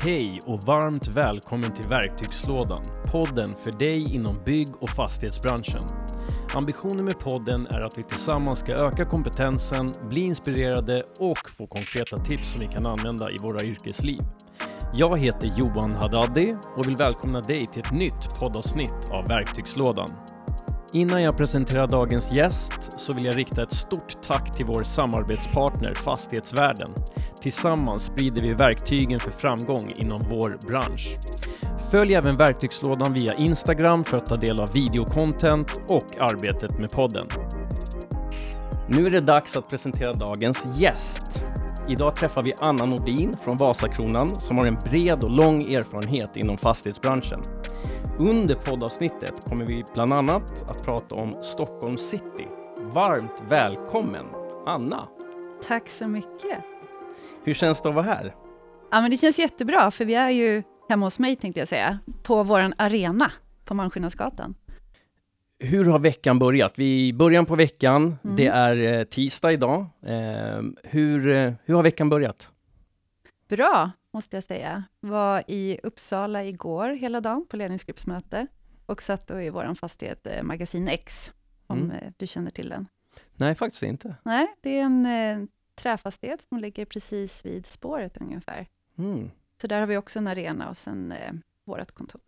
Hej och varmt välkommen till Verktygslådan, podden för dig inom bygg och fastighetsbranschen. Ambitionen med podden är att vi tillsammans ska öka kompetensen, bli inspirerade och få konkreta tips som vi kan använda i våra yrkesliv. Jag heter Johan Haddadi och vill välkomna dig till ett nytt poddavsnitt av Verktygslådan. Innan jag presenterar dagens gäst så vill jag rikta ett stort tack till vår samarbetspartner Fastighetsvärlden. Tillsammans sprider vi verktygen för framgång inom vår bransch. Följ även Verktygslådan via Instagram för att ta del av videocontent och arbetet med podden. Nu är det dags att presentera dagens gäst. Idag träffar vi Anna Nordin från Vasakronan som har en bred och lång erfarenhet inom fastighetsbranschen. Under poddavsnittet kommer vi bland annat att prata om Stockholm city. Varmt välkommen Anna! Tack så mycket! Hur känns det att vara här? Ja, men det känns jättebra, för vi är ju hemma hos mig, tänkte jag säga, på vår arena på Malmskillnadsgatan. Hur har veckan börjat? Vi är i början på veckan, mm. det är eh, tisdag idag. Eh, hur, eh, hur har veckan börjat? Bra, måste jag säga. Var i Uppsala igår hela dagen på ledningsgruppsmöte och satt då i vår fastighet eh, Magasin X, om mm. Eh, du känner till den. Nej, faktiskt inte. Nej, det är en eh, träfastighet som ligger precis vid spåret ungefär. Mm. Så där har vi också en arena och sen eh, vårt kontor.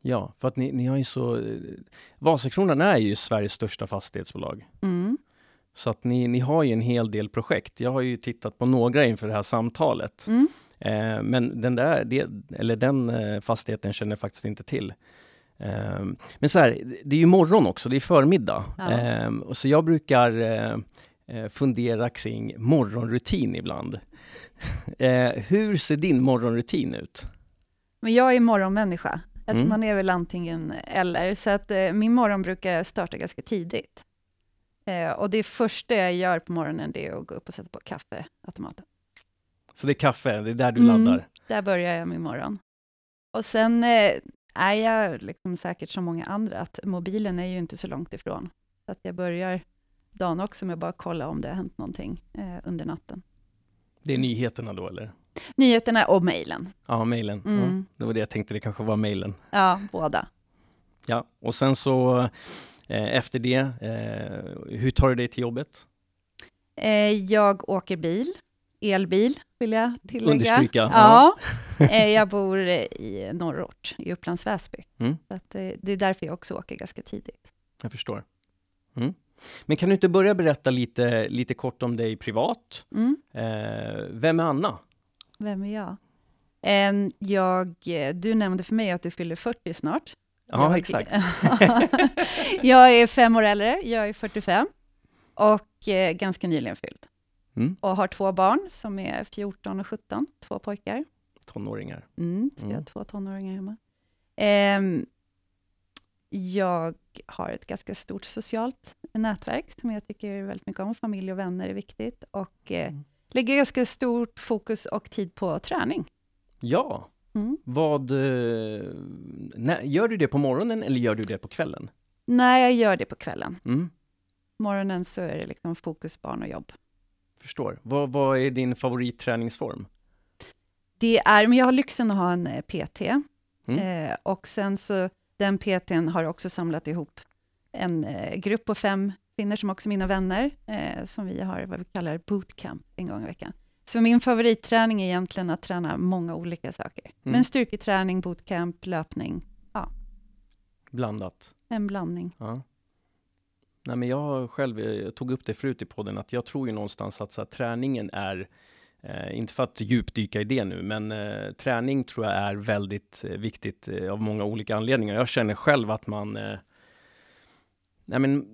Ja, för att ni, ni har ju så... Eh, Vasakronan är ju Sveriges största fastighetsbolag. Mm. Så att ni, ni har ju en hel del projekt. Jag har ju tittat på några inför det här samtalet. Mm. Eh, men den där, det, eller den eh, fastigheten känner jag faktiskt inte till. Eh, men så här, det är ju morgon också, det är förmiddag. Ja. Eh, så jag brukar eh, fundera kring morgonrutin ibland. eh, hur ser din morgonrutin ut? Men jag är morgonmänniska. Mm. Man är väl antingen eller, så att eh, min morgon brukar starta ganska tidigt. Eh, och det första jag gör på morgonen, det är att gå upp och sätta på kaffeautomaten. Så det är kaffe, det är där du mm, laddar? Där börjar jag min morgon. Och sen eh, är jag liksom säkert som många andra, att mobilen är ju inte så långt ifrån. Så att jag börjar dagen också med att bara kolla om det har hänt någonting eh, under natten. Det är nyheterna då eller? Nyheterna och mejlen. Ja, mejlen. Mm. Ja, det var det jag tänkte, det kanske var mejlen. Ja, båda. Ja, och sen så efter det, eh, hur tar du dig till jobbet? Eh, jag åker bil, elbil vill jag tillägga. Understryka. Ja, ja. Eh, jag bor i norrort, i Upplands Väsby. Mm. Så eh, det är därför jag också åker ganska tidigt. Jag förstår. Mm. Men kan du inte börja berätta lite, lite kort om dig privat? Mm. Eh, vem är Anna? Vem är jag? Eh, jag? Du nämnde för mig att du fyller 40 snart. Ja, jag, exakt. jag är fem år äldre, jag är 45 och eh, ganska nyligen fylld. Mm. Och har två barn som är 14 och 17, två pojkar. Tonåringar. Mm, så jag har mm. två tonåringar hemma. Eh, jag har ett ganska stort socialt nätverk som jag tycker väldigt mycket om. Familj och vänner är viktigt och eh, mm. lägger ganska stort fokus och tid på träning. Ja, mm. vad... Eh, när, gör du det på morgonen eller gör du det på kvällen? Nej, jag gör det på kvällen. Mm. Morgonen så är det liksom fokus barn och jobb. Förstår. Vad, vad är din favoritträningsform? Det är, men jag har lyxen att ha en eh, PT. Mm. Eh, och sen så den PTn har också samlat ihop en eh, grupp på fem kvinnor, som också är mina vänner, eh, som vi har vad vi kallar bootcamp en gång i veckan. Så min favoritträning är egentligen att träna många olika saker. Mm. Men styrketräning, bootcamp, löpning, ja. Blandat? En blandning. Ja. Nej, men jag själv, jag tog upp det förut i podden, att jag tror ju någonstans att så här, träningen är Eh, inte för att djupdyka i det nu, men eh, träning tror jag är väldigt eh, viktigt eh, av många olika anledningar. Jag känner själv att man eh, Nej, men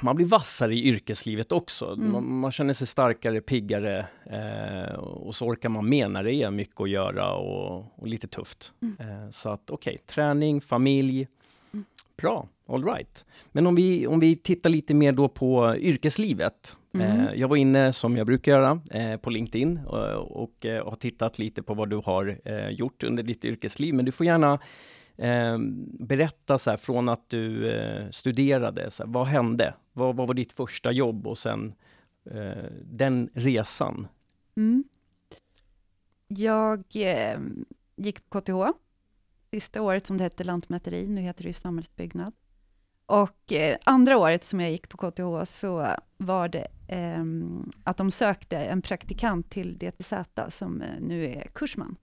man blir vassare i yrkeslivet också. Mm. Man, man, känner sig starkare, piggare eh, och så orkar man med när det är mycket att göra och, och lite tufft. Mm. så att okej, okay, träning, familj, mm. bra, all right. Men om vi, om vi tittar lite mer då på yrkeslivet. Mm. Eh, jag var inne, som jag brukar göra, eh, på LinkedIn och, och, eh, och, har tittat lite på vad du har gjort under ditt yrkesliv. Men du får gärna Ehm, berätta så här, från att du eh, studerade, så här, vad hände? Vad, vad, var ditt första jobb och sen eh, den resan? Mm. Jag ehm, gick på KTH, sista året som det hette lantmäteri, nu heter det ju samhällsbyggnad. Och eh, andra året som jag gick på KTH så var det eh, att de sökte en praktikant till DTZ som eh, nu är kursman.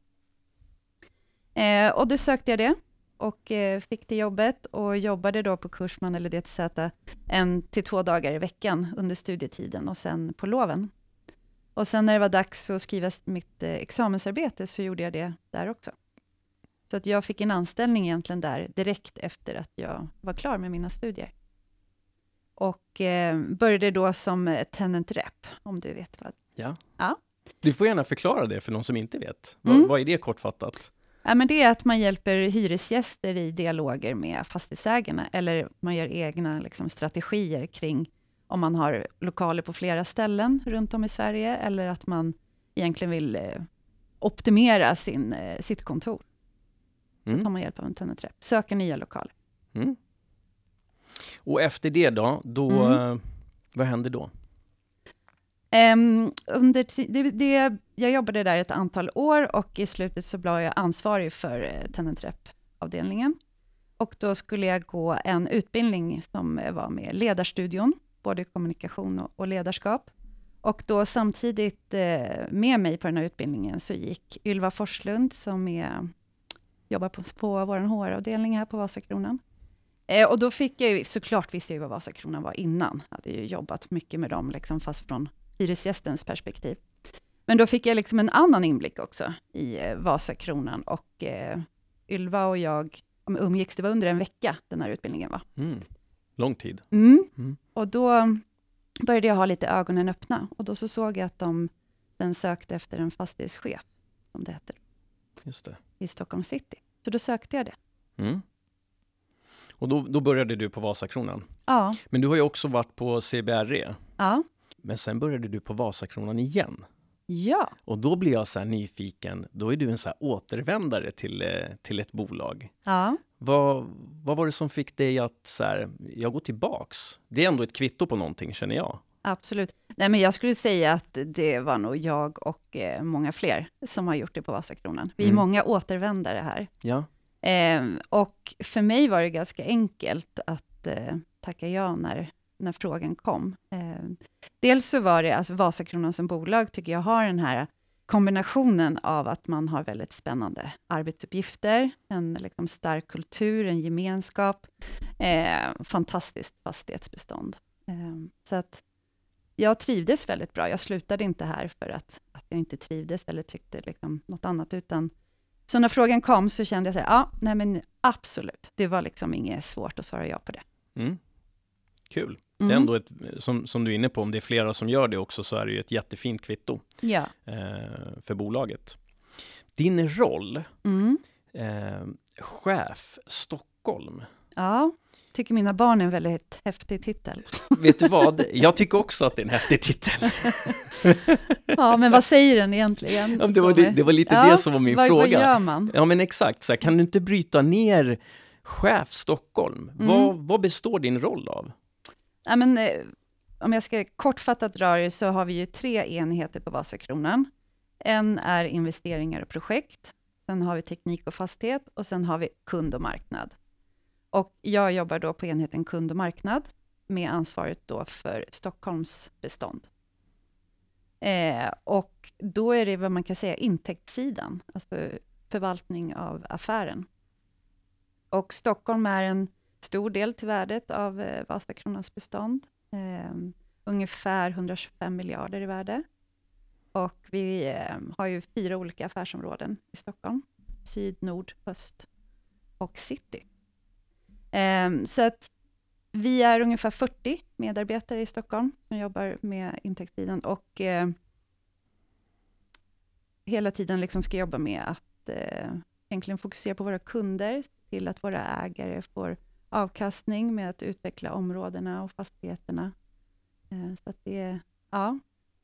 Eh, och då sökte jag det och eh, fick det jobbet och jobbade då på kursman eller DTZ en till två dagar i veckan under studietiden och sen på loven. Och sen när det var dags att skriva mitt eh, examensarbete så gjorde jag det där också. Så att jag fick en anställning egentligen där direkt efter att jag var klar med mina studier. Och eh, började då som tenant rep, om du vet vad. Ja. ja. Du får gärna förklara det för någon som inte vet. Mm. Vad, vad är det kortfattat? Ja, men det är att man hjälper hyresgäster i dialoger med fastighetsägarna, eller man gör egna liksom, strategier kring om man har lokaler på flera ställen runt om i Sverige, eller att man egentligen vill eh, optimera sin, eh, sitt kontor. Så mm. tar man hjälp av en tennitrep. Söker nya lokaler. Mm. Och efter det då, då mm. Eh, vad händer då? Um, under det, det, jag jobbade där ett antal år och i slutet så blev jag ansvarig för eh, Tenant avdelningen Och då skulle jag gå en utbildning som eh, var med Ledarstudion, både kommunikation och, och ledarskap. Och då samtidigt eh, med mig på den här utbildningen så gick Ylva Forslund, som är jobbar på, på vår HR-avdelning här på Vasakronan. Eh, och då fick jag ju, såklart visste jag vad Vasakronan var innan. Jag hade ju jobbat mycket med dem, liksom, fast från hyresgästens perspektiv. Men då fick jag liksom en annan inblick också i eh, Vasakronan och eh, Ylva och jag umgicks, det var under en vecka den här utbildningen var. Mm. Lång tid. Mm. Mm. Och då började jag ha lite ögonen öppna och då så såg jag att de sen sökte efter en fastighetschef, som det heter. Just det i Stockholm city. Så då sökte jag det. Mm. Och då, då började du på Vasakronan? Ja. Men du har ju också varit på CBRE. Ja. Men sen började du på Vasakronan igen. Ja. Och då blir jag så nyfiken. Då är du en så återvändare till, eh, till ett bolag. Ja. Vad, vad var det som fick dig att så här, jag går tillbaks? Det är ändå ett kvitto på någonting, känner jag. Absolut. Nej, men jag skulle säga att det var nog jag och eh, många fler som har gjort det på Vasakronan. Vi är mm. många återvändare här. Ja. Eh, och för mig var det ganska enkelt att eh, tacka ja när, när frågan kom. Eh, dels så var det, alltså Vasakronan som bolag tycker jag har den här kombinationen av att man har väldigt spännande arbetsuppgifter, en liksom stark kultur, en gemenskap, eh, fantastiskt fastighetsbestånd. Eh, så att jag trivdes väldigt bra. Jag slutade inte här för att, att jag inte trivdes eller tyckte liksom något annat, utan så när frågan kom så kände jag så här, ja, nej men absolut, det var liksom inget svårt att svara ja på det. Mm. Kul. Mm. Det är mm. ändå ett, som, som du är inne på, om det är flera som gör det också, så är det ju ett jättefint kvitto ja. eh, för bolaget. Din roll, mm. eh, chef Stockholm, Ja, tycker mina barn är en väldigt häftig titel. Vet du vad? Jag tycker också att det är en häftig titel. ja, men vad säger den egentligen? Ja, det, var, det, det var lite ja, det som var min vad, fråga. Vad gör man? Ja, men exakt. Så här, kan du inte bryta ner chef Stockholm? Mm. Vad, vad består din roll av? Ja, men, eh, om jag ska kortfattat dra det, så har vi ju tre enheter på Vasakronan. En är investeringar och projekt, sen har vi teknik och fastighet och sen har vi kund och marknad. Och jag jobbar då på enheten kund och marknad, med ansvaret då för Stockholms bestånd. Eh, och då är det vad man kan säga intäktssidan, alltså förvaltning av affären. Och Stockholm är en stor del till värdet av eh, Vasakronans bestånd. Eh, ungefär 125 miljarder i värde. Och vi eh, har ju fyra olika affärsområden i Stockholm. Syd, nord, öst och city. Ehm, så att vi är ungefär 40 medarbetare i Stockholm som jobbar med intäktssidan och ehm, hela tiden liksom ska jobba med att eh, egentligen fokusera på våra kunder, till att våra ägare får avkastning med att utveckla områdena och fastigheterna. Eh, så att det, ja.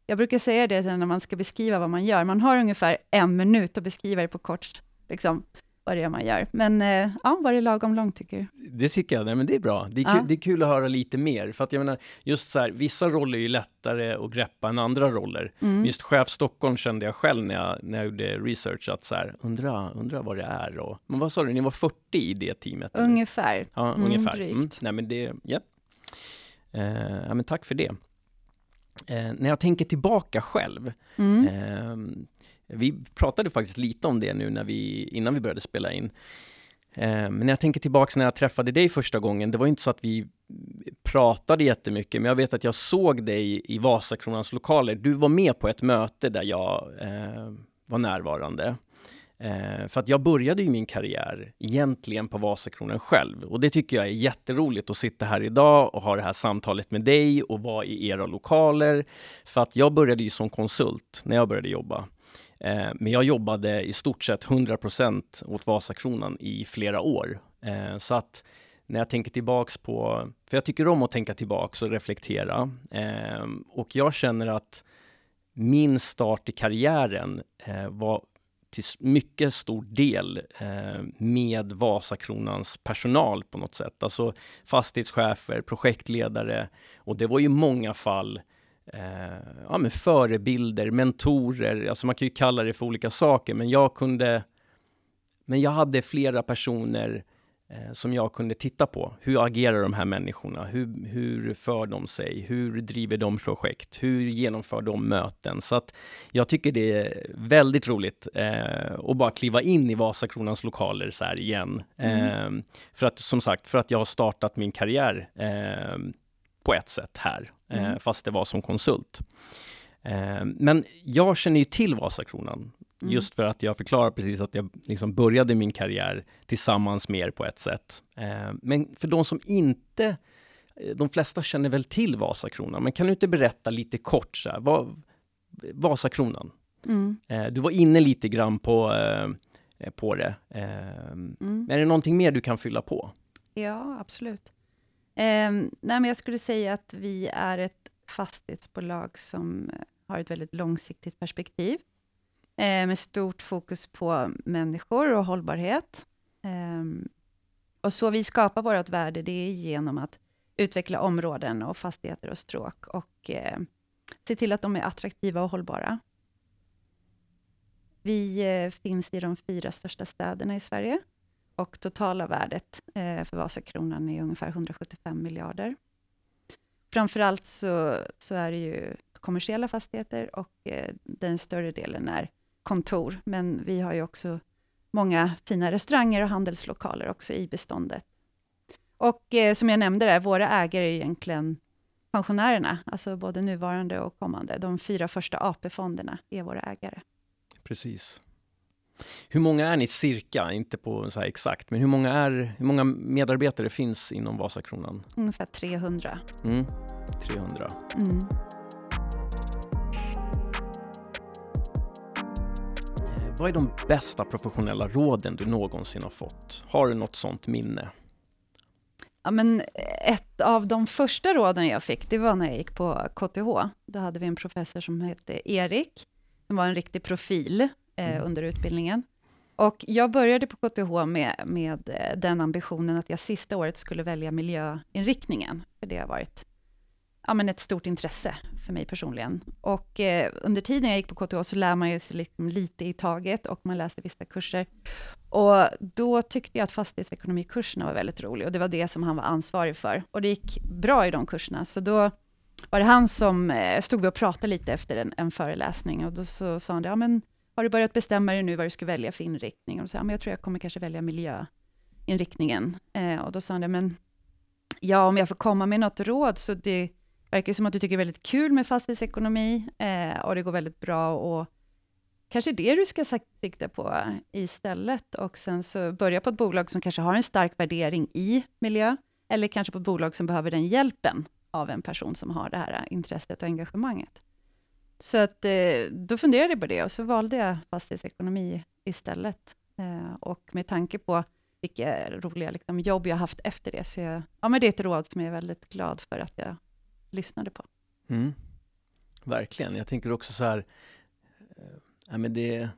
Jag brukar säga det när man ska beskriva vad man gör. Man har ungefär en minut att beskriva det på kort, liksom, vad det är man gör. Men eh, ja, var det lagom långt tycker du? Det tycker jag, nej, men det är bra. Det är, kul, Ja. det är kul att höra lite mer, för att jag menar, just så här, vissa roller är ju lättare att greppa än andra roller. Mm. Just chef Stockholm kände jag själv när jag, när jag gjorde research, att så här, undra, undra vad det är. Och, men vad sa du, ni var 40 i det teamet? eller? Ungefär. Ja, Mm, ungefär. drygt. Mm, nej, men det, ja. Eh, ja, men tack för det. Eh, när jag tänker tillbaka själv, Mm. Ehm, vi pratade faktiskt lite om det nu när vi, innan vi började spela in. Eh, men när jag tänker tillbaks när jag träffade dig första gången, det var inte så att vi pratade jättemycket, men jag vet att jag såg dig i Vasakronans lokaler. Du var med på ett möte där jag eh, var närvarande. Eh, för att jag började ju min karriär egentligen på Vasakronan själv och det tycker jag är jätteroligt att sitta här idag och ha det här samtalet med dig och vara i era lokaler. För att jag började ju som konsult när jag började jobba. Eh, men jag jobbade i stort sett 100% åt Vasakronan i flera år. Eh, så att när jag tänker tillbaks på, för jag tycker om att tänka tillbaks och reflektera. Eh, och jag känner att min start i karriären eh, var till mycket stor del eh, med Vasakronans personal på något sätt. Alltså fastighetschefer, projektledare och det var ju många fall eh, ja, men förebilder, mentorer, alltså man kan ju kalla det för olika saker, men jag kunde men jag hade flera personer eh, som jag kunde titta på. Hur agerar de här människorna? Hur, hur för de sig? Hur driver de projekt? Hur genomför de möten? Så att jag tycker det är väldigt roligt eh, att bara kliva in i Vasakronans lokaler så här igen. Mm. Eh, för att som sagt, för att jag har startat min karriär eh, på ett sätt här, eh, Mm. fast det var som konsult. Eh, men jag känner ju till Vasakronan Mm. Just för att jag förklarar precis att jag liksom började min karriär tillsammans med er på ett sätt. Eh, men för de som inte, de flesta känner väl till Vasakronan, men kan du inte berätta lite kort så här, vad, Vasakronan? Mm. Du var inne lite grann på, på det. Mm. är det någonting mer du kan fylla på? Ja, absolut. Ehm, nej, men jag skulle säga att vi är ett fastighetsbolag som eh, har ett väldigt långsiktigt perspektiv, eh, med stort fokus på människor och hållbarhet. Ehm, och så vi skapar vårt värde, det är genom att utveckla områden och fastigheter och stråk och eh, se till att de är attraktiva och hållbara. Vi eh, finns i de fyra största städerna i Sverige och totala värdet eh, för Vasakronan är ungefär 175 miljarder. Framförallt så, så är det ju kommersiella fastigheter och eh, den större delen är kontor, men vi har ju också många fina restauranger och handelslokaler också i beståndet. Och eh, som jag nämnde där, våra ägare är egentligen pensionärerna, alltså både nuvarande och kommande. De fyra första AP-fonderna är våra ägare. Precis. Hur många är ni cirka, inte på så exakt, men hur många, är, hur många medarbetare finns inom Vasakronan? Ungefär 300. Mm, 300. Mm. Eh, Vad är de bästa professionella råden du någonsin har fått? Har du något sånt minne? Ja, men ett av de första råden jag fick, det var när jag gick på KTH. Då hade vi en professor som hette Erik, som var en riktig profil eh, Mm. under utbildningen. Och jag började på KTH med, med eh, den ambitionen att jag sista året skulle välja miljöinriktningen, för det har varit ja, men ett stort intresse för mig personligen. Och eh, under tiden jag gick på KTH så lär man ju sig liksom lite i taget och man läser vissa kurser. Och då tyckte jag att fastighetsekonomikurserna var väldigt roliga och det var det som han var ansvarig för. Och det gick bra i de kurserna, så då var det han som eh, stod vi och pratade lite efter en, en föreläsning och då så sa han, ja men har du börjat bestämma dig nu vad du ska välja för inriktning? Och så sa jag, men jag tror jag kommer kanske välja miljöinriktningen. Eh, och då sa han, men ja om jag får komma med något råd, så det verkar som att du tycker det är väldigt kul med fastighetsekonomi eh, och det går väldigt bra och kanske det du ska sikta på istället och sen så börja på ett bolag som kanske har en stark värdering i miljö eller kanske på ett bolag som behöver den hjälpen av en person som har det här intresset och engagemanget. Så att, eh, då funderade jag på det och så valde jag fastighetsekonomi istället. Eh, och med tanke på vilka roliga liksom, jobb jag haft efter det, så jag, ja, men det är ett råd som jag är väldigt glad för att jag lyssnade på. Mm. Verkligen. Jag tänker också så här, eh, ja, men det,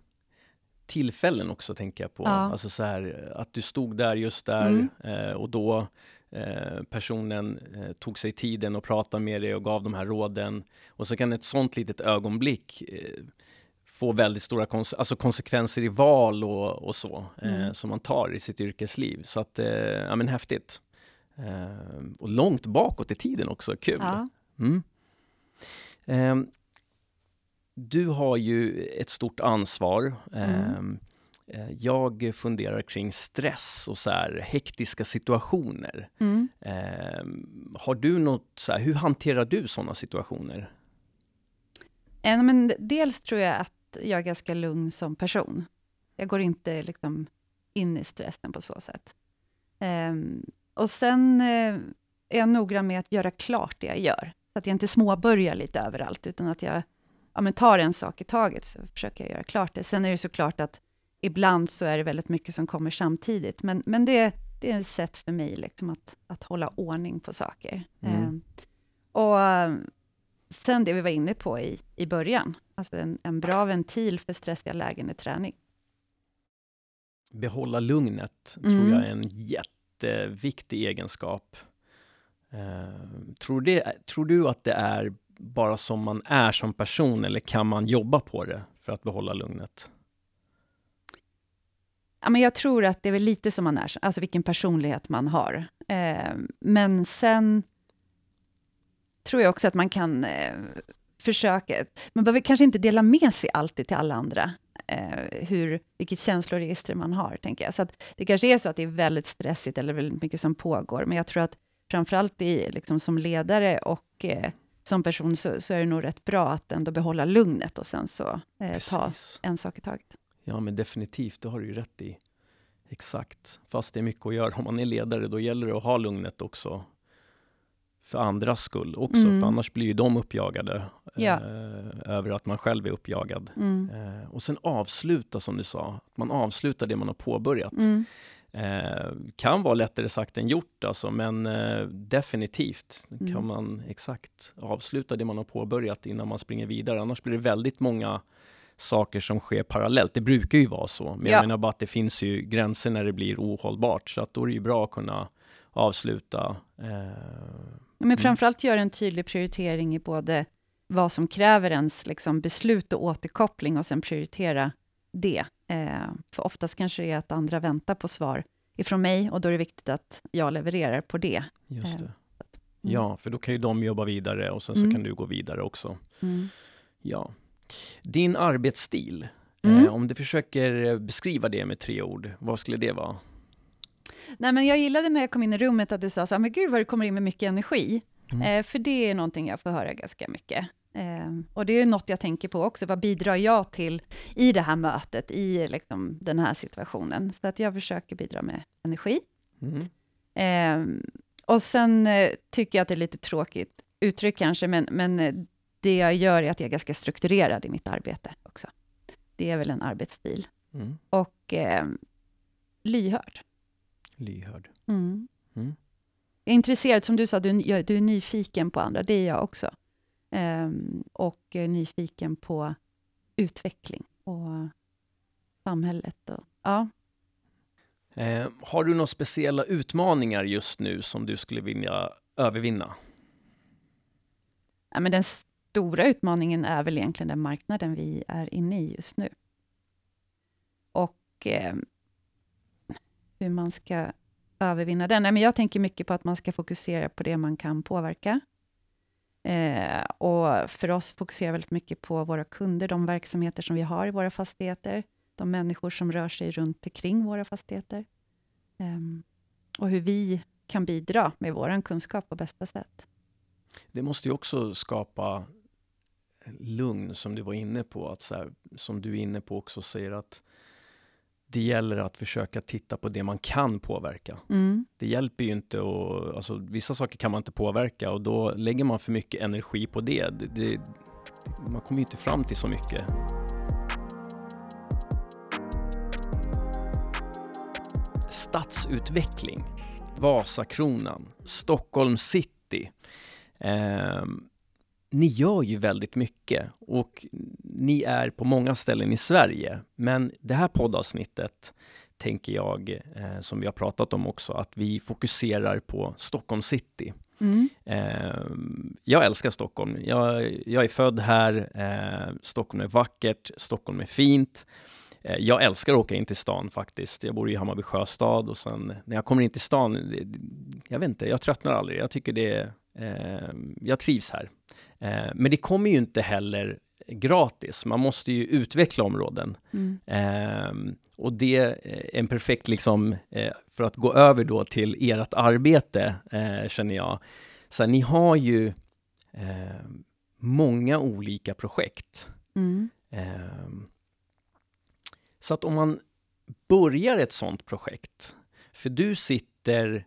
tillfällen också tänker jag på. Ja. Alltså så här, att du stod där just där Mm. och då eh, personen eh, tog sig tiden och pratade med dig och gav de här råden. Och så kan ett sånt litet ögonblick eh, få väldigt stora konse alltså konsekvenser i val och, och så, eh, Mm. som man tar i sitt yrkesliv. Så att, eh, ja men häftigt. Och långt bakåt i tiden också, kul. Ja. Mm. Ehm, du har ju ett stort ansvar. Ehm, eh, Jag funderar kring stress och så här hektiska situationer. Mm. Ehm, har du något, så här, hur hanterar du sådana situationer? Eh, men dels tror jag att jag är ganska lugn som person. Jag går inte liksom in i stressen på så sätt. Ehm, och sen eh, är jag noggrann med att göra klart det jag gör. Så att jag inte småbörjar lite överallt, utan att jag ja, tar en sak i taget, så försöker jag göra klart det. Sen är det såklart att ibland så är det väldigt mycket som kommer samtidigt, men, men det, det är ett sätt för mig liksom att, att hålla ordning på saker. Mm. Ehm, och eh, sen det vi var inne på i, i början, alltså en, en bra ventil för stressiga lägen är träning. Behålla lugnet Mm. tror jag är en jätteviktig egenskap. Ehm, tror, det, tror du att det är bara som man är som person eller kan man jobba på det för att behålla lugnet? Ja, men jag tror att det är väl lite som man är, alltså vilken personlighet man har. Eh, men sen tror jag också att man kan eh, försöka, man behöver kanske inte dela med sig alltid till alla andra, eh, hur, vilket känsloregister man har, tänker jag. Så det kanske är så att det är väldigt stressigt eller väldigt mycket som pågår, men jag tror att framförallt i, liksom, som ledare och eh, som person så, så är det nog rätt bra att ändå behålla lugnet och sen så eh, ta en sak i taget. Ja, men definitivt, det har du ju rätt i. Exakt. Fast det är mycket att göra. Om man är ledare, då gäller det att ha lugnet också. För andras skull också, Mm. för annars blir ju de uppjagade Ja. eh, över att man själv är uppjagad. Mm. Eh, och sen avsluta som du sa, man avslutar det man har påbörjat. Mm. Eh, kan vara lättare sagt än gjort alltså, men eh, definitivt Mm. kan man exakt avsluta det man har påbörjat innan man springer vidare. Annars blir det väldigt många saker som sker parallellt. Det brukar ju vara så, men Ja. jag menar bara att det finns ju gränser när det blir ohållbart, så att då är det ju bra att kunna avsluta. Eh, Men framförallt göra en tydlig prioritering i både vad som kräver ens liksom, beslut och återkoppling och sen prioritera det. Eh, för oftast kanske det är att andra väntar på svar ifrån mig och då är det viktigt att jag levererar på det. just Eh, det. Mm. Ja, för då kan ju de jobba vidare och sen så Mm. kan du gå vidare också. Mm. Ja. Din arbetsstil, Mm. eh, om du försöker eh, beskriva det med tre ord, vad skulle det vara? Nej, men jag gillade när jag kom in i rummet att du sa så här, men gud vad du kommer in med mycket energi. Mm. Eh, för det är någonting jag får höra ganska mycket. Eh, och det är något jag tänker på också, vad bidrar jag till i det här mötet, i liksom, den här situationen? Så att jag försöker bidra med energi. Mm. Eh, och sen eh, tycker jag att det är lite tråkigt uttryck kanske, men, men eh, det jag gör är att jag är ganska strukturerad i mitt arbete också. Det är väl en arbetsstil. Mm. Och eh, lyhörd. Lyhörd. Mm. Mm. Intresserad, som du sa, du, jag- du är nyfiken på andra, det är jag också. Ehm, och nyfiken på utveckling och samhället. Och, ja. Eh, har du några speciella utmaningar just nu som du skulle vilja övervinna? Ja, men den stora utmaningen är väl egentligen den marknaden vi är inne i just nu. Och eh, hur man ska övervinna den. Nej, men jag tänker mycket på att man ska fokusera på det man kan påverka. Eh, och för oss fokuserar väldigt mycket på våra kunder, de verksamheter som vi har i våra fastigheter, de människor som rör sig runt omkring våra fastigheter. Eh, och hur vi kan bidra med vår kunskap på bästa sätt. Det måste ju också skapa lugn som du var inne på, att så här, som du är inne på också säger att det gäller att försöka titta på det man kan påverka. Mm. Det hjälper ju inte att, alltså vissa saker kan man inte påverka och då lägger man för mycket energi på det. det, det man kommer ju inte fram till så mycket. Stadsutveckling, Vasakronan, Stockholm city. Ehm, ni gör ju väldigt mycket och ni är på många ställen i Sverige. Men det här poddavsnittet tänker jag, eh, som vi har pratat om också, att vi fokuserar på Stockholm city. Mm. Eh, jag älskar Stockholm. Jag, jag är född här. Eh, Stockholm är vackert. Stockholm är fint. Eh, jag älskar att åka in till stan faktiskt. Jag bor i Hammarby sjöstad och sen när jag kommer in till stan, det, jag vet inte, jag tröttnar aldrig. Jag tycker det är, jag trivs här. Eh, men det kommer ju inte heller gratis. Man måste ju utveckla områden. Mm. Eh, och det är en perfekt, liksom, eh, för att gå över då till ert arbete, eh, känner jag. Så här, ni har ju ehm, många olika projekt. Mm. Ehm, så att om man börjar ett sånt projekt, för du sitter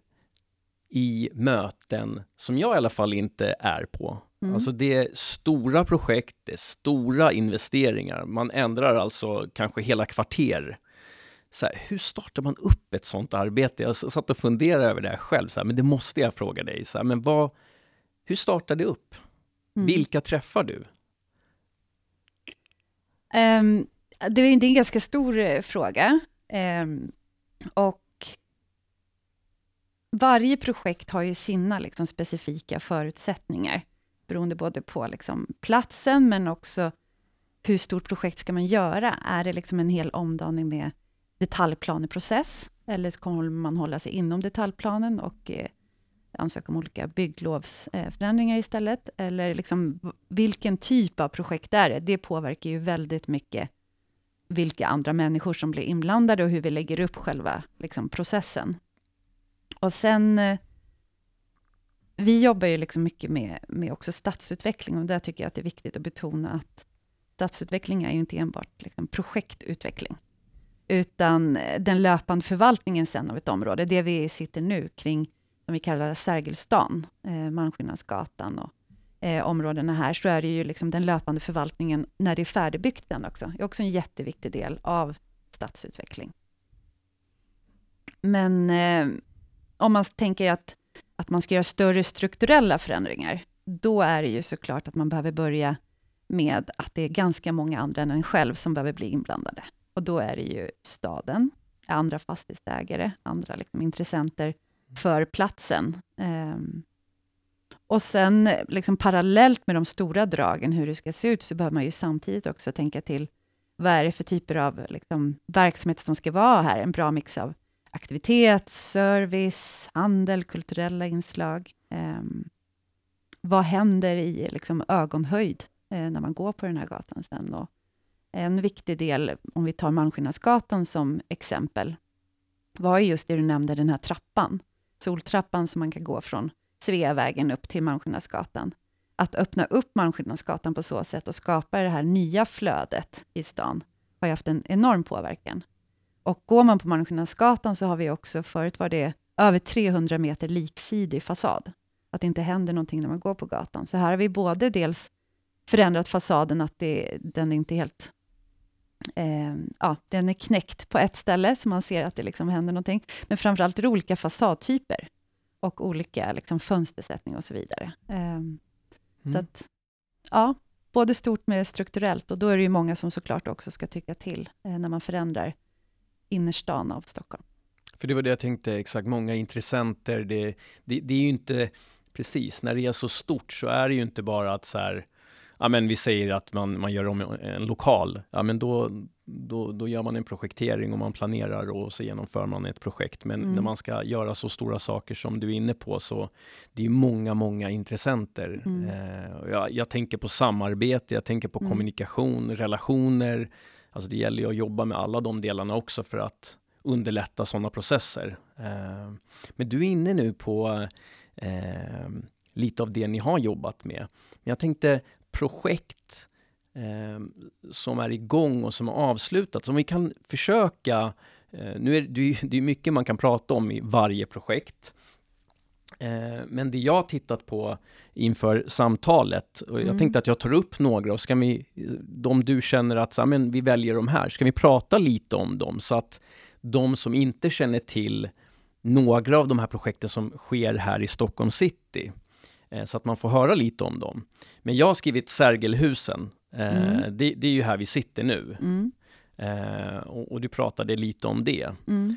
i möten som jag i alla fall inte är på. Mm. Alltså det är stora projekt, det är stora investeringar. Man ändrar alltså kanske hela kvarter. Så här, hur startar man upp ett sånt arbete? Jag satt och funderade över det här själv, så här, men det måste jag fråga dig. Så här, men vad, hur startar det upp? Mm. Vilka träffar du? Um, det är en ganska stor eh, fråga. Um, och varje projekt har ju sina liksom, specifika förutsättningar, beroende både på liksom, platsen, men också hur stort projekt ska man göra? Är det liksom en hel omdaning med detaljplaneprocess, eller kommer man hålla sig inom detaljplanen och eh, ansöka om olika bygglovsförändringar eh, istället? Eller liksom, vilken typ av projekt är det? Det påverkar ju väldigt mycket vilka andra människor som blir inblandade och hur vi lägger upp själva liksom, processen. Och sen... Eh, vi jobbar ju liksom mycket med, med också stadsutveckling och där tycker jag att det är viktigt att betona att stadsutveckling är ju inte enbart liksom projektutveckling, utan eh, den löpande förvaltningen sen av ett område, det vi sitter nu kring, som vi kallar Sergelstan, eh, Malmskillnadsgatan och eh, områdena här, så är det ju liksom den löpande förvaltningen när det är färdigbyggt sen också. Det är också en jätteviktig del av stadsutveckling. Men eh, om man tänker att, att man ska göra större strukturella förändringar, då är det ju såklart att man behöver börja med att det är ganska många andra än en själv som behöver bli inblandade. Och då är det ju staden, andra fastighetsägare, andra liksom intressenter för platsen. Um, och sen liksom parallellt med de stora dragen, hur det ska se ut, så behöver man ju samtidigt också tänka till, vad är det för typer av liksom, verksamhet som ska vara här? En bra mix av aktivitet, service, handel, kulturella inslag. Eh, vad händer i liksom, ögonhöjd eh, när man går på den här gatan sen? Och en viktig del, om vi tar Malmskillnadsgatan som exempel, var just det du nämnde, den här trappan. Soltrappan som man kan gå från Sveavägen upp till Malmskillnadsgatan. Att öppna upp Malmskillnadsgatan på så sätt och skapa det här nya flödet i stan, har ju haft en enorm påverkan. Och går man på Malmskillnadsgatan så har vi också, förut var det över 300 meter liksidig fasad. Att det inte händer någonting när man går på gatan. Så här har vi både dels förändrat fasaden, att det, den är inte helt... Eh, ja, den är knäckt på ett ställe, så man ser att det liksom händer någonting. Men framförallt är det olika fasadtyper och olika liksom, fönstersättning och så vidare. Eh, mm. så att, ja, både stort med strukturellt, och då är det ju många som såklart också ska tycka till eh, när man förändrar innerstan av Stockholm. För det var det jag tänkte, exakt, många intressenter. Det, det, det är ju inte, precis, när det är så stort så är det ju inte bara att så här, ja men vi säger att man, man gör om en lokal, ja men då, då, då gör man en projektering och man planerar och så genomför man ett projekt. Men mm. när man ska göra så stora saker som du är inne på, så det är många, många intressenter. Mm. Eh, jag, jag, tänker på samarbete, jag tänker på mm. kommunikation, relationer, Alltså det gäller ju att jobba med alla de delarna också för att underlätta sådana processer. Eh, men du är inne nu på eh, lite av det ni har jobbat med. Men jag tänkte projekt eh, som är igång och som har avslutats. Om vi kan försöka eh, nu är det, det är mycket man kan prata om i varje projekt. Eh, men det jag har tittat på inför samtalet, och jag mm. tänkte att jag tar upp några och ska vi, de du känner att så, men vi väljer de här, ska vi prata lite om dem så att de som inte känner till några av de här projekten som sker här i Stockholm city, eh, så att man får höra lite om dem. Men jag har skrivit Sergelhusen. Eh, Mm. det, det är ju här vi sitter nu. Mm. Och, och du pratade lite om det. Mm.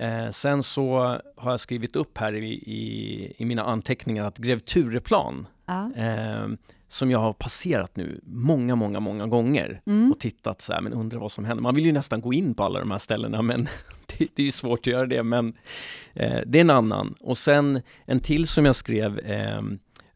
Eh, sen så har jag skrivit upp här i, i, i mina anteckningar att Grev Tureplan, Ja. eh, som jag har passerat nu många, många, många gånger Mm. och tittat så här, men undrar vad som händer. Man vill ju nästan gå in på alla de här ställena, men det, det är ju svårt att göra det. Men eh, det är en annan. Och sen en till som jag skrev, eh,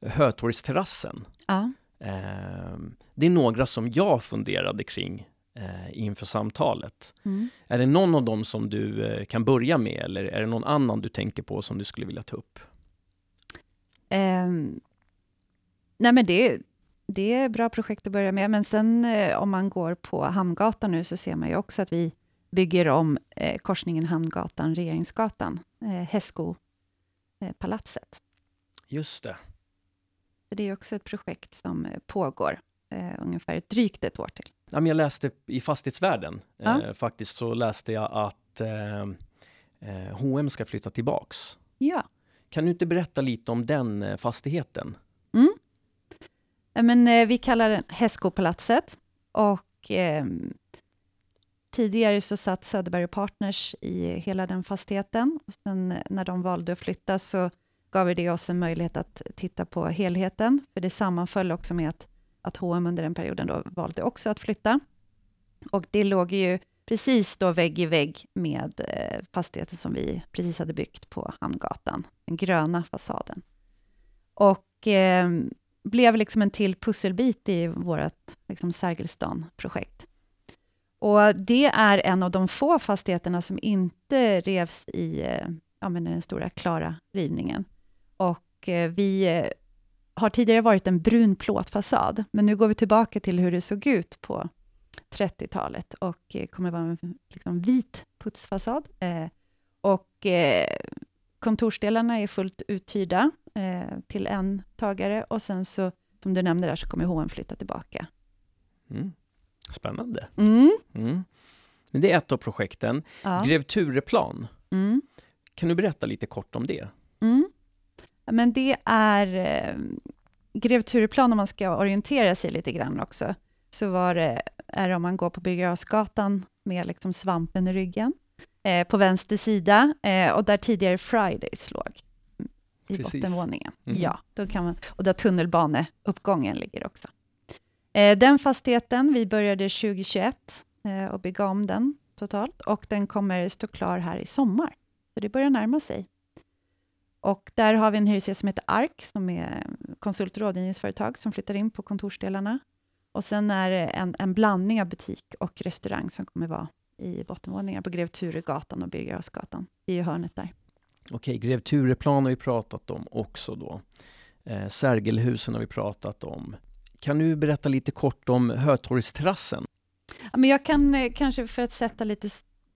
Hötorgsterrassen. Ja. Eh, det är några som jag funderade kring eh, inför samtalet. Mm. Är det någon av dem som du eh, kan börja med eller är det någon annan du tänker på som du skulle vilja ta upp? Ehm, nej men det, det är bra projekt att börja med, men sen eh, om man går på Hamngatan nu, så ser man ju också att vi bygger om eh, korsningen Hamngatan, Regeringsgatan, eh, Hästskopalatset. Just det. Så det är också ett projekt som eh, pågår eh, ungefär ett drygt ett år till. Ja, men jag läste i Fastighetsvärlden, Ja. eh, faktiskt så läste jag att eh, eh, H&M ska flytta tillbaks. Ja. Kan du inte berätta lite om den eh, fastigheten? Ja, Men, eh, vi kallar den Hästskopalatset och ehm, tidigare så satt Söderberg Partners i hela den fastigheten. Och sen eh, när de valde att flytta så gav det oss en möjlighet att titta på helheten, för det sammanföll också med att, att H&M under den perioden då valde också att flytta. Och det låg ju precis då vägg i vägg med eh, fastigheten som vi precis hade byggt på Hamngatan, den gröna fasaden. Och eh, blev liksom en till pusselbit i vårt liksom, Sergelstan-projekt. Och det är en av de få fastigheterna som inte revs i eh, ja, men den stora klara rivningen. Och eh, vi eh, har tidigare varit en brun plåtfasad, men nu går vi tillbaka till hur det såg ut på 30-talet och eh, kommer vara en liksom, vit putsfasad. Eh, och eh, kontorsdelarna är fullt uthyrda eh, till en tagare och sen så, som du nämnde där, så kommer H&M flytta tillbaka. Mm. Spännande. Mm. Mm. Men det är ett av projekten. Ja. Grev Tureplan, Mm. kan du berätta lite kort om det? Mm. Men det är Grev Tureplan, om man ska orientera sig lite grann också, så var det, är det om man går på Birger med liksom svampen i ryggen, eh, på vänster sida, eh, och där tidigare Fridays låg, i Precis. bottenvåningen. Mhm. Ja, då kan man, och där tunnelbaneuppgången ligger också. Eh, den fastigheten, vi började 2021 eh, och bygga om den totalt, och den kommer stå klar här i sommar. Så det börjar närma sig. Och där har vi en hyresgäst som heter ARK, som är konsult och rådgivningsföretag, som flyttar in på kontorsdelarna. Och sen är det en, en blandning av butik och restaurang som kommer vara i bottenvåningar på Grev Turegatan och Birger Jarlsgatan. Ju hörnet där. Okej, Grev Tureplan har vi pratat om också då. Eh, Sergelhusen har vi pratat om. Kan du berätta lite kort om Hötorgsterrassen? Ja, men jag kan eh, kanske, för att sätta lite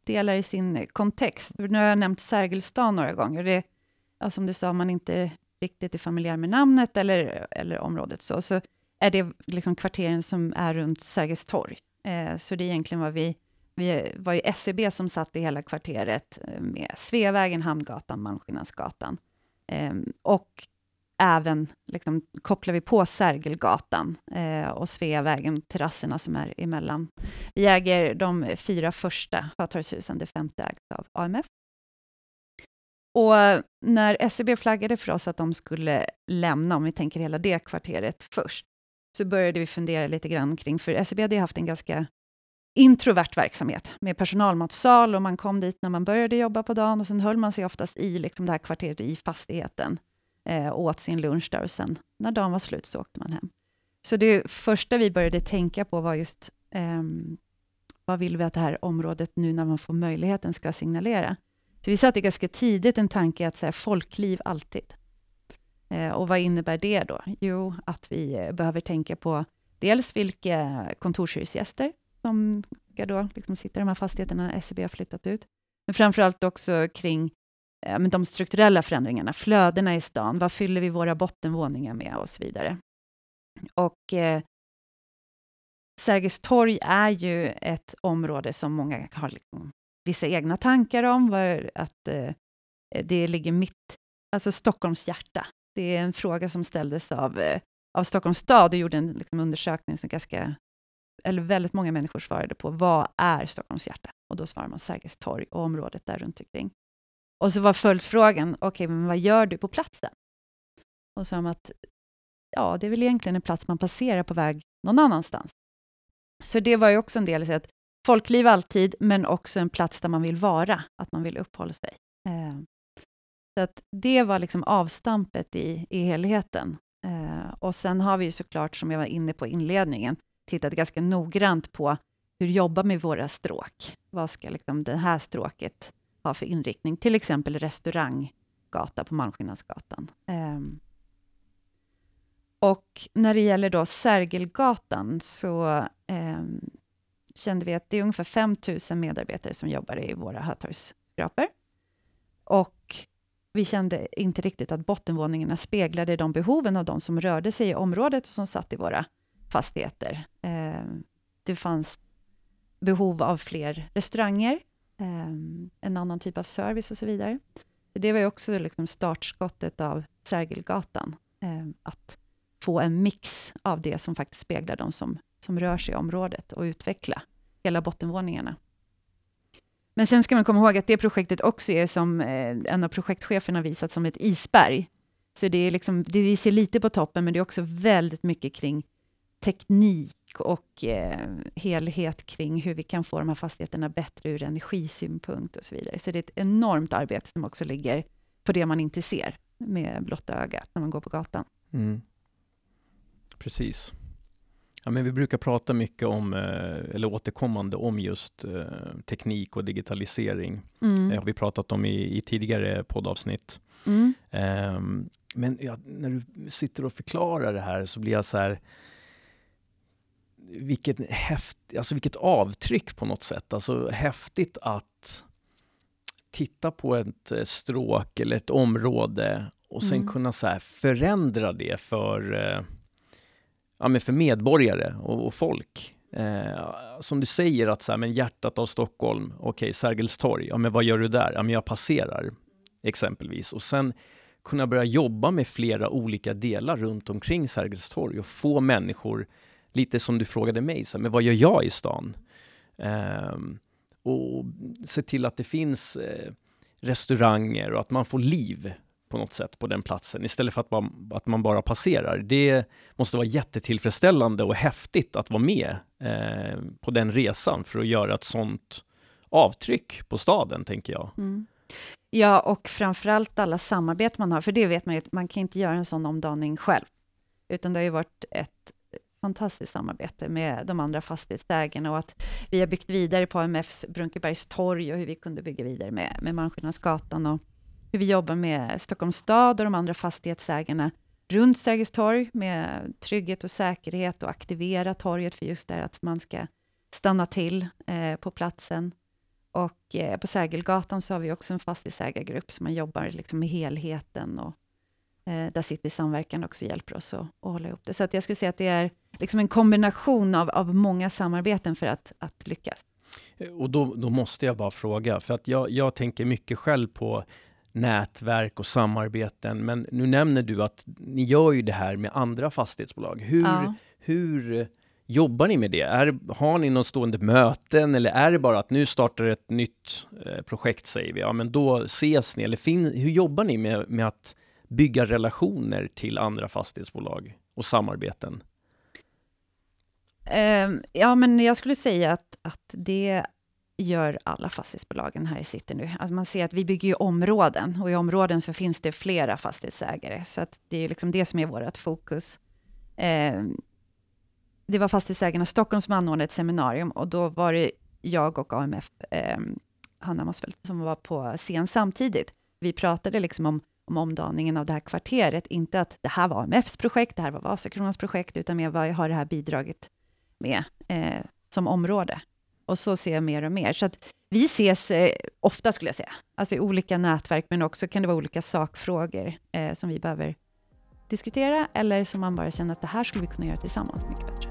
delar i sin kontext, nu har jag nämnt Sergelstan några gånger. Det, ja, som du sa, man inte riktigt är familjär med namnet eller, eller området, så, så är det liksom kvarteren som är runt Sergels torg. Eh, så det är egentligen vad vi, vi var ju SCB som satt i hela kvarteret eh, med Sveavägen, Hamngatan, Malmskillnadsgatan. Eh, och även liksom, kopplar vi på Sergelgatan eh, och Sveavägen, terrasserna som är emellan. Vi äger de fyra första Sjötorgshusen, det femte ägs av AMF. Och när SCB flaggade för oss att de skulle lämna, om vi tänker hela det kvarteret först, så började vi fundera lite grann kring, för SCB hade haft en ganska introvert verksamhet med personalmatsal och man kom dit när man började jobba på dagen och sen höll man sig oftast i liksom det här kvarteret i fastigheten eh, och åt sin lunch där och sen när dagen var slut så åkte man hem. Så det första vi började tänka på var just eh, vad vill vi att det här området nu när man får möjligheten ska signalera? Så vi satte ganska tidigt en tanke att säga folkliv alltid. Eh, och vad innebär det då? Jo, att vi eh, behöver tänka på dels vilka kontorshyresgäster som ska då liksom sitta i de här fastigheterna när SEB har flyttat ut. Men framför allt också kring eh, men de strukturella förändringarna, flödena i stan. Vad fyller vi våra bottenvåningar med och så vidare. Och eh, Sergels torg är ju ett område som många har liksom vissa egna tankar om, var att eh, det ligger mitt, alltså Stockholms hjärta. Det är en fråga som ställdes av, eh, av Stockholms stad och gjorde en liksom, undersökning som ganska, eller väldigt många människor svarade på, vad är Stockholms hjärta? Och då svarade man Sergels torg och området där runt omkring. Och så var följdfrågan, okej, okay, men vad gör du på platsen? Och så sa att, ja, det är väl egentligen en plats man passerar på väg någon annanstans. Så det var ju också en del i att folkliv alltid, men också en plats där man vill vara, att man vill uppehålla sig. Eh, så att det var liksom avstampet i, i helheten. Eh, och sen har vi ju såklart, som jag var inne på i inledningen, tittat ganska noggrant på hur jobbar med våra stråk? Vad ska liksom det här stråket ha för inriktning? Till exempel restauranggata på Malmskillnadsgatan. Eh, och när det gäller då Sergelgatan så ehm, kände vi att det är ungefär 5 000 medarbetare som jobbar i våra Hötorgsskrapor. Och vi kände inte riktigt att bottenvåningarna speglade de behoven av de som rörde sig i området och som satt i våra fastigheter. Eh, det fanns behov av fler restauranger, eh, en annan typ av service och så vidare. Så det var ju också liksom startskottet av Sergelgatan, eh, att få en mix av det som faktiskt speglar de som, som rör sig i området och utveckla hela bottenvåningarna. Men sen ska man komma ihåg att det projektet också är som eh, en av projektcheferna visat som ett isberg. Så det är liksom, det ser lite på toppen, men det är också väldigt mycket kring teknik och eh, helhet kring hur vi kan få de här fastigheterna bättre ur energisynpunkt och så vidare. Så det är ett enormt arbete som också ligger på det man inte ser med blotta ögat när man går på gatan. Mm. Precis. Ja, men vi brukar prata mycket om, eh, eller återkommande om just eh, teknik och digitalisering. Mm. Det har vi pratat om i, i tidigare poddavsnitt. Mm. Um, men ja, när du sitter och förklarar det här så blir jag så här, vilket, häft, alltså vilket avtryck på något sätt. Alltså häftigt att titta på ett eh, stråk eller ett område och sen mm. kunna så förändra det för ja, men för medborgare och, och folk. Eh, som du säger att så här, men hjärtat av Stockholm, okej, okay, Sergels torg, ja men vad gör du där? Ja men jag passerar, exempelvis. Och sen kunna börja jobba med flera olika delar runt omkring Sergels torg och få människor, lite som du frågade mig, så här, men vad gör jag i stan? Eh, och se till att det finns eh, restauranger och att man får liv på något sätt på den platsen istället för att man, att man bara passerar. Det måste vara jättetillfredsställande och häftigt att vara med eh, på den resan för att göra ett sånt avtryck på staden, tänker jag. Mm. Ja, och framförallt alla samarbeten man har, för det vet man ju, man kan inte göra en sån omdaning själv, utan det har ju varit ett fantastiskt samarbete med de andra fastighetsägarna och att vi har byggt vidare på AMFs Brunkebergs torg och hur vi kunde bygga vidare med, med Malmskillnadsgatan och hur vi jobbar med Stockholms stad och de andra fastighetsägarna runt Sergels torg med trygghet och säkerhet och aktivera torget för just det att man ska stanna till eh, på platsen. Och eh, på Sergelgatan så har vi också en fastighetsägargrupp som man jobbar liksom med helheten och eh, där sitter Samverkan också hjälper oss att, att hålla ihop det. Så att jag skulle säga att det är liksom en kombination av, av många samarbeten för att, att lyckas. Eh, och då, då måste jag bara fråga, för att jag, jag tänker mycket själv på nätverk och samarbeten. Men nu nämner du att ni gör ju det här med andra fastighetsbolag. Hur, ja. hur jobbar ni med det? Är, har ni någon stående möten eller är det bara att nu startar ett nytt eh, projekt säger vi, ja men då ses ni eller fin, hur jobbar ni med, med att bygga relationer till andra fastighetsbolag och samarbeten? Um, ja, men jag skulle säga att, att det gör alla fastighetsbolagen här i city nu. Alltså man ser att vi bygger ju områden och i områden så finns det flera fastighetsägare, så att det är liksom det som är vårt fokus. Eh, det var fastighetsägarna Stockholm som anordnade ett seminarium och då var det jag och AMF, eh, Hanna Mossfeldt, som var på scen samtidigt. Vi pratade liksom om, om omdaningen av det här kvarteret, inte att det här var AMFs projekt, det här var Vasakronans projekt, utan mer vad har det här bidragit med eh, som område. Och så ser jag mer och mer. Så att vi ses eh, ofta, skulle jag säga. Alltså i olika nätverk, men också kan det vara olika sakfrågor eh, som vi behöver diskutera, eller som man bara känner att det här skulle vi kunna göra tillsammans mycket bättre.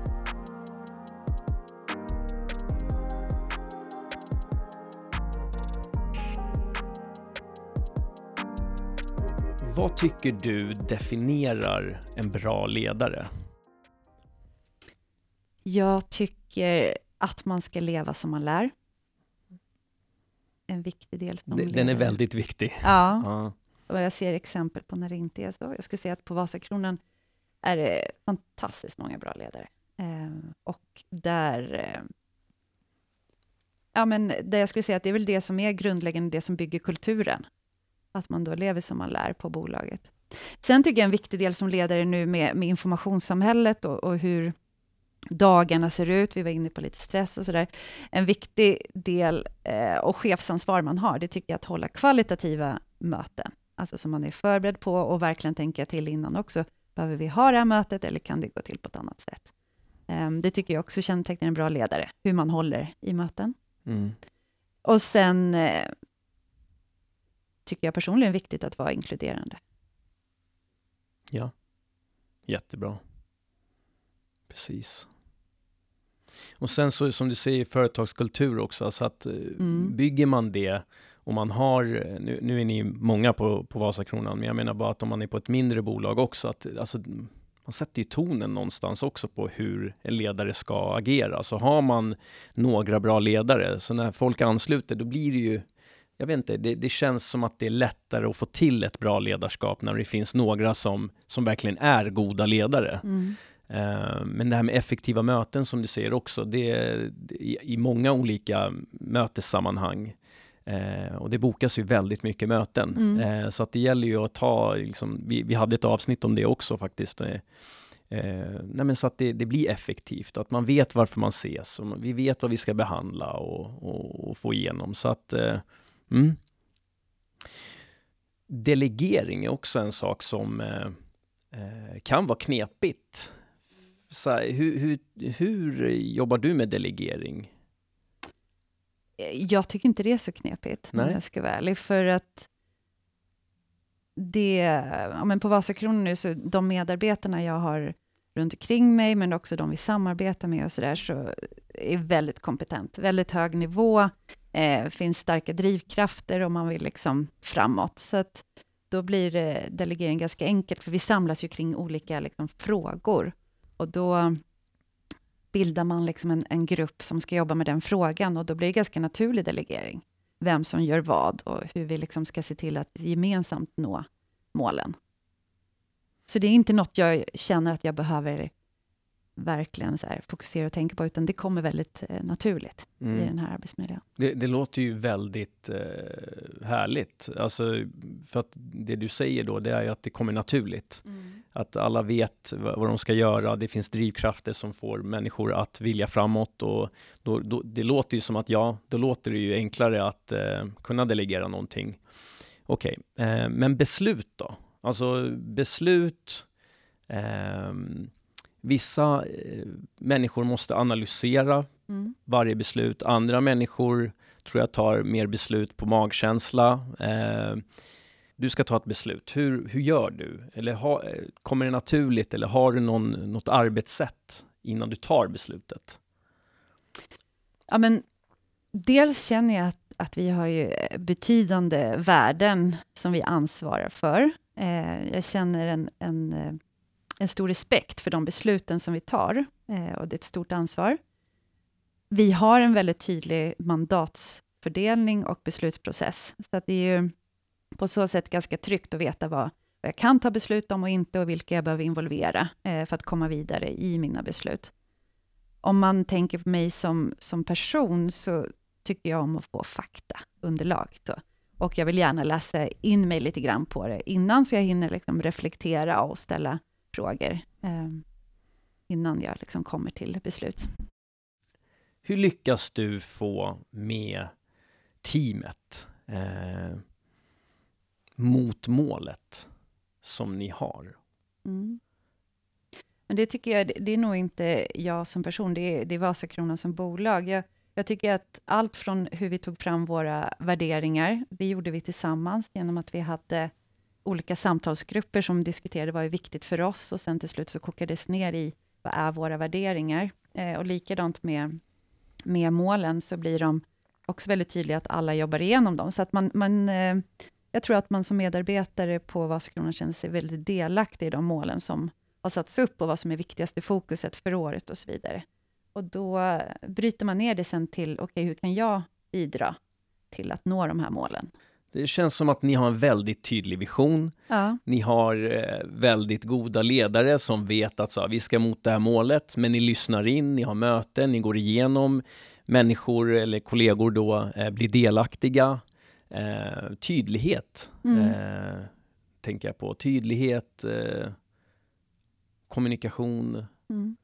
Vad tycker du definierar en bra ledare? Jag tycker att man ska leva som man lär. En viktig del. Som Den ledare. är väldigt viktig. Ja. ja. Och jag ser exempel på när det inte är så. Jag skulle säga att på Vasakronan är det fantastiskt många bra ledare. Eh, och där... Eh, ja, men det jag skulle säga att det är väl det som är grundläggande, det som bygger kulturen. Att man då lever som man lär på bolaget. Sen tycker jag en viktig del som ledare nu med, med informationssamhället och, och hur dagarna ser ut. Vi var inne på lite stress och sådär. En viktig del eh, och chefsansvar man har, det tycker jag att hålla kvalitativa möten. Alltså som man är förberedd på och verkligen tänka till innan också. Behöver vi ha det här mötet eller kan det gå till på ett annat sätt? Um, det tycker jag också kännetecknar en bra ledare, hur man håller i möten. Mm. Och sen eh, tycker jag personligen viktigt att vara inkluderande. Ja, jättebra. Precis. Och sen så som du säger företagskultur också, så alltså att eh, mm. bygger man det och man har, nu, nu är ni många på, på Vasakronan, men jag menar bara att om man är på ett mindre bolag också, att alltså, man sätter ju tonen någonstans också på hur en ledare ska agera. Så har man några bra ledare, så när folk ansluter, då blir det ju jag vet inte, det, det, känns som att det är lättare att få till ett bra ledarskap när det finns några som, som verkligen är goda ledare. Mm. Uh, men det här med effektiva möten som du säger också, det är i, många olika mötessammanhang Eh, och det bokas ju väldigt mycket möten. Mm. Eh, så att det gäller ju att ta, liksom, vi, vi hade ett avsnitt om det också faktiskt. Eh, nej men så att det, det, blir effektivt, att man vet varför man ses. Och vi vet vad vi ska behandla och, och, och få igenom. Så att, eh, mm. Delegering är också en sak som eh, eh, kan vara knepigt. Här, hur, hur, hur jobbar du med delegering? jag tycker inte det är så knepigt, Nej. om jag ska vara ärlig, för att det, ja, men på Vasakronan nu, så de medarbetarna jag har runt omkring mig, men också de vi samarbetar med och så där, så är väldigt kompetent, väldigt hög nivå, eh, finns starka drivkrafter och man vill liksom framåt. Så att då blir eh, delegering ganska enkelt, för vi samlas ju kring olika liksom, frågor. Och då bildar man liksom en, en grupp som ska jobba med den frågan och då blir det ganska naturlig delegering. Vem som gör vad och hur vi liksom ska se till att gemensamt nå målen. Så det är inte något jag känner att jag behöver verkligen så här, fokusera och tänka på, utan det kommer väldigt eh, naturligt mm. i den här arbetsmiljön. Det, det låter ju väldigt eh, härligt. Alltså, för att det du säger då, det är ju att det kommer naturligt. Mm. Att alla vet vad, vad, de ska göra. Det finns drivkrafter som får människor att vilja framåt och då, då, det låter ju som att ja, då låter det ju enklare att eh, kunna delegera någonting. Okej, okay. eh, men beslut då? Alltså beslut Um, Vissa eh, människor måste analysera mm. varje beslut. Andra människor tror jag tar mer beslut på magkänsla. Eh, du ska ta ett beslut. Hur, hur gör du? Eller ha, eh, kommer det naturligt eller har du någon, något arbetssätt innan du tar beslutet? Ja, men dels känner jag att, att vi har ju betydande värden som vi ansvarar för. Eh, jag känner en, en eh, en stor respekt för de besluten som vi tar, eh, och det är ett stort ansvar. Vi har en väldigt tydlig mandatsfördelning och beslutsprocess, så att det är ju på så sätt ganska tryggt att veta vad, vad jag kan ta beslut om och inte, och vilka jag behöver involvera eh, för att komma vidare i mina beslut. Om man tänker på mig som, som person, så tycker jag om att få fakta, underlag. Så. Och jag vill gärna läsa in mig lite grann på det innan, så jag hinner liksom reflektera och ställa frågor eh, innan jag liksom kommer till beslut. Hur lyckas du få med teamet eh, mot målet som ni har? Mm. Men det tycker jag, det är nog inte jag som person, det är, det är Vasakronan som bolag. Jag, jag tycker att allt från hur vi tog fram våra värderingar, det gjorde vi tillsammans genom att vi hade olika samtalsgrupper som diskuterade vad är viktigt för oss och sen till slut så kokades ner i vad är våra värderingar? Eh, och likadant med, med målen så blir de också väldigt tydliga att alla jobbar igenom dem. Så att man, man eh, jag tror att man som medarbetare på Vasakronan känner sig väldigt delaktig i de målen som har satts upp och vad som är viktigaste fokuset för året och så vidare. Och då bryter man ner det sen till, okej, okay, hur kan jag bidra till att nå de här målen? Det känns som att ni har en väldigt tydlig vision. Ja. Ni har eh, väldigt goda ledare som vet att så, vi ska mot det här målet, men ni lyssnar in, ni har möten, ni går igenom människor eller kollegor då eh, blir delaktiga. Eh, tydlighet mm. eh, tänker jag på. Tydlighet, eh, kommunikation. Mm.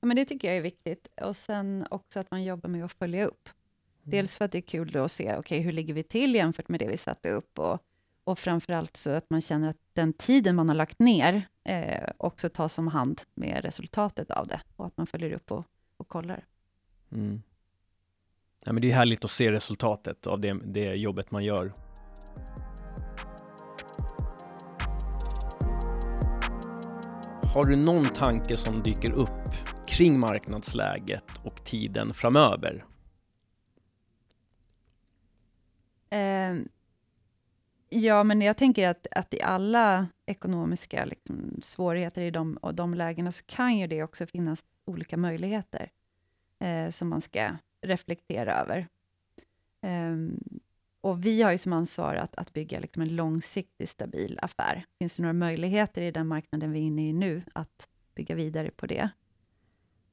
Ja, men det tycker jag är viktigt. Och sen också att man jobbar med att följa upp. Mm. Dels för att det är kul att se, okay, hur ligger vi till jämfört med det vi satte upp? Och, och framförallt så att man känner att den tiden man har lagt ner eh, också tas om hand med resultatet av det. Och att man följer upp och, och kollar. Mm. Ja, men det är härligt att se resultatet av det, det jobbet man gör. Har du någon tanke som dyker upp kring marknadsläget och tiden framöver? Eh, ja, men jag tänker att, att i alla ekonomiska liksom, svårigheter i de, och de lägena, så kan ju det också finnas olika möjligheter eh, som man ska reflektera över. Eh, och vi har ju som ansvar att, att bygga liksom en långsiktig, stabil affär. Finns det några möjligheter i den marknaden vi är inne i nu, att bygga vidare på det?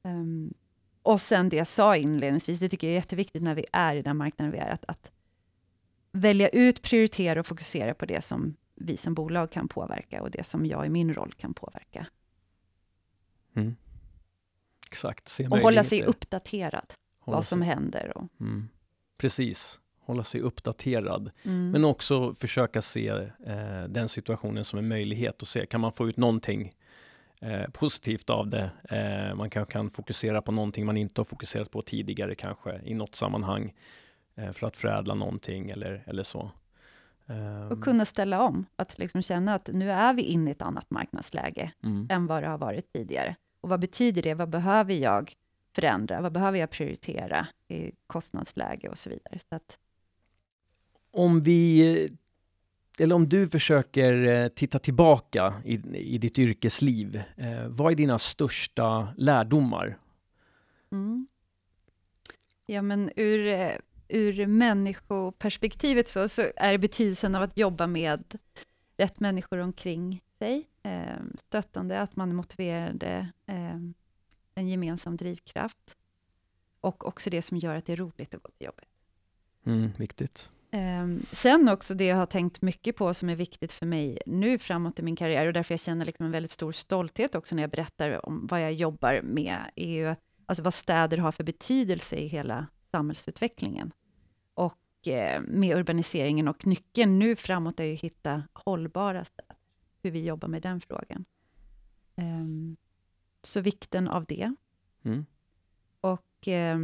Um, och sen det jag sa inledningsvis, det tycker jag är jätteviktigt när vi är i den marknaden vi är, att, att välja ut, prioritera och fokusera på det som vi som bolag kan påverka och det som jag i min roll kan påverka. Mm. Exakt. Se och hålla sig uppdaterad vad som händer. Och... Mm. Precis, hålla sig uppdaterad. Mm. Men också försöka se eh, den situationen som en möjlighet och se, kan man få ut någonting eh, positivt av det? Eh, man kanske kan fokusera på någonting man inte har fokuserat på tidigare kanske i något sammanhang för att förädla någonting eller, eller så. Och ehm. kunna ställa om, att liksom känna att nu är vi inne i ett annat marknadsläge mm. än vad det har varit tidigare. Och vad betyder det? Vad behöver jag förändra? Vad behöver jag prioritera i kostnadsläge och så vidare. Så att... Om vi eller om du försöker eh, titta tillbaka i, i ditt yrkesliv, eh, vad är dina största lärdomar? Mm. Ja, men ur, eh, ur människoperspektivet så, så är betydelsen av att jobba med rätt människor omkring sig, eh, stöttande, att man är motiverade, eh, en gemensam drivkraft. Och också det som gör att det är roligt att gå till jobbet. Mm, viktigt. Um, sen också det jag har tänkt mycket på, som är viktigt för mig nu framåt i min karriär, och därför jag känner liksom en väldigt stor stolthet också när jag berättar om vad jag jobbar med, är ju alltså vad städer har för betydelse i hela samhällsutvecklingen. Och eh, med urbaniseringen och nyckeln nu framåt är ju att hitta hållbara städer, hur vi jobbar med den frågan. Um, så vikten av det. Mm. Och eh,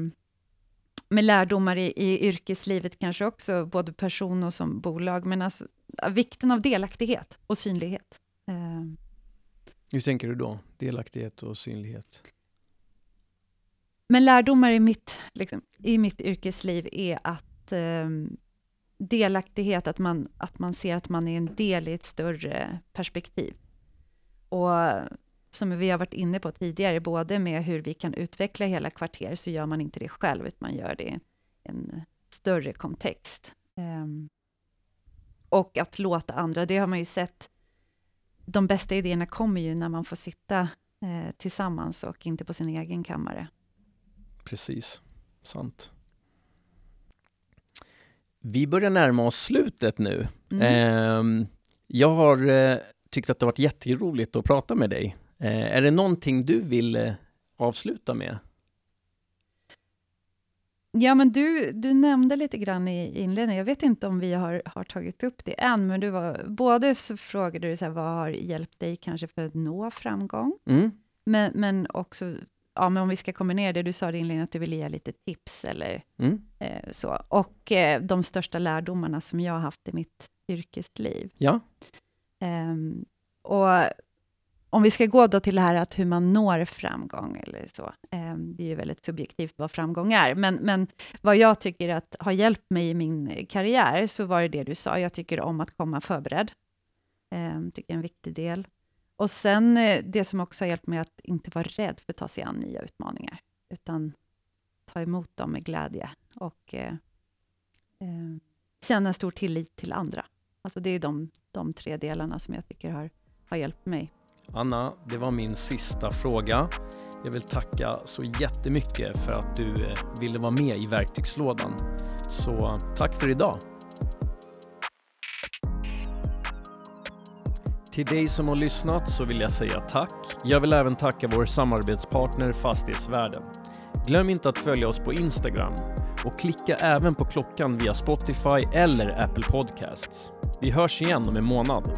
med lärdomar i, i yrkeslivet kanske också, både person och som bolag, men alltså vikten av delaktighet och synlighet. Eh. Hur tänker du då? Delaktighet och synlighet? Men lärdomar i mitt, liksom, i mitt yrkesliv är att eh, delaktighet, att man, att man ser att man är en del i ett större perspektiv. Och som vi har varit inne på tidigare, både med hur vi kan utveckla hela kvarter, så gör man inte det själv, utan man gör det i en större kontext. Eh, och att låta andra, det har man ju sett, de bästa idéerna kommer ju när man får sitta eh, tillsammans och inte på sin egen kammare. Precis, sant. Vi börjar närma oss slutet nu. Mm. Eh, jag har eh, tyckt att det varit jätteroligt att prata med dig. Eh, är det någonting du vill eh, avsluta med? Ja, men du, du nämnde lite grann i inledningen, jag vet inte om vi har, har tagit upp det än, men du var, både så frågade du så här, vad har hjälpt dig kanske för att nå framgång, mm. men, men också, ja, men om vi ska kombinera det, du sa i inledningen att du ville ge lite tips eller mm. eh, så, och eh, de största lärdomarna som jag har haft i mitt yrkesliv. Ja. Um, och om vi ska gå då till det här att hur man når framgång, eller så. Eh, det är ju väldigt subjektivt vad framgång är, men, men vad jag tycker att har hjälpt mig i min karriär, så var det det du sa, jag tycker om att komma förberedd. Eh, tycker jag är en viktig del. Och sen eh, det som också har hjälpt mig att inte vara rädd för att ta sig an nya utmaningar, utan ta emot dem med glädje och eh, eh, känna stor tillit till andra. Alltså det är de, de tre delarna som jag tycker har, har hjälpt mig. Anna, det var min sista fråga. Jag vill tacka så jättemycket för att du eh, ville vara med i verktygslådan. Så tack för idag! Till dig som har lyssnat så vill jag säga tack. Jag vill även tacka vår samarbetspartner Fastighetsvärden. Glöm inte att följa oss på Instagram och klicka även på klockan via Spotify eller Apple Podcasts. Vi hörs igen om en månad.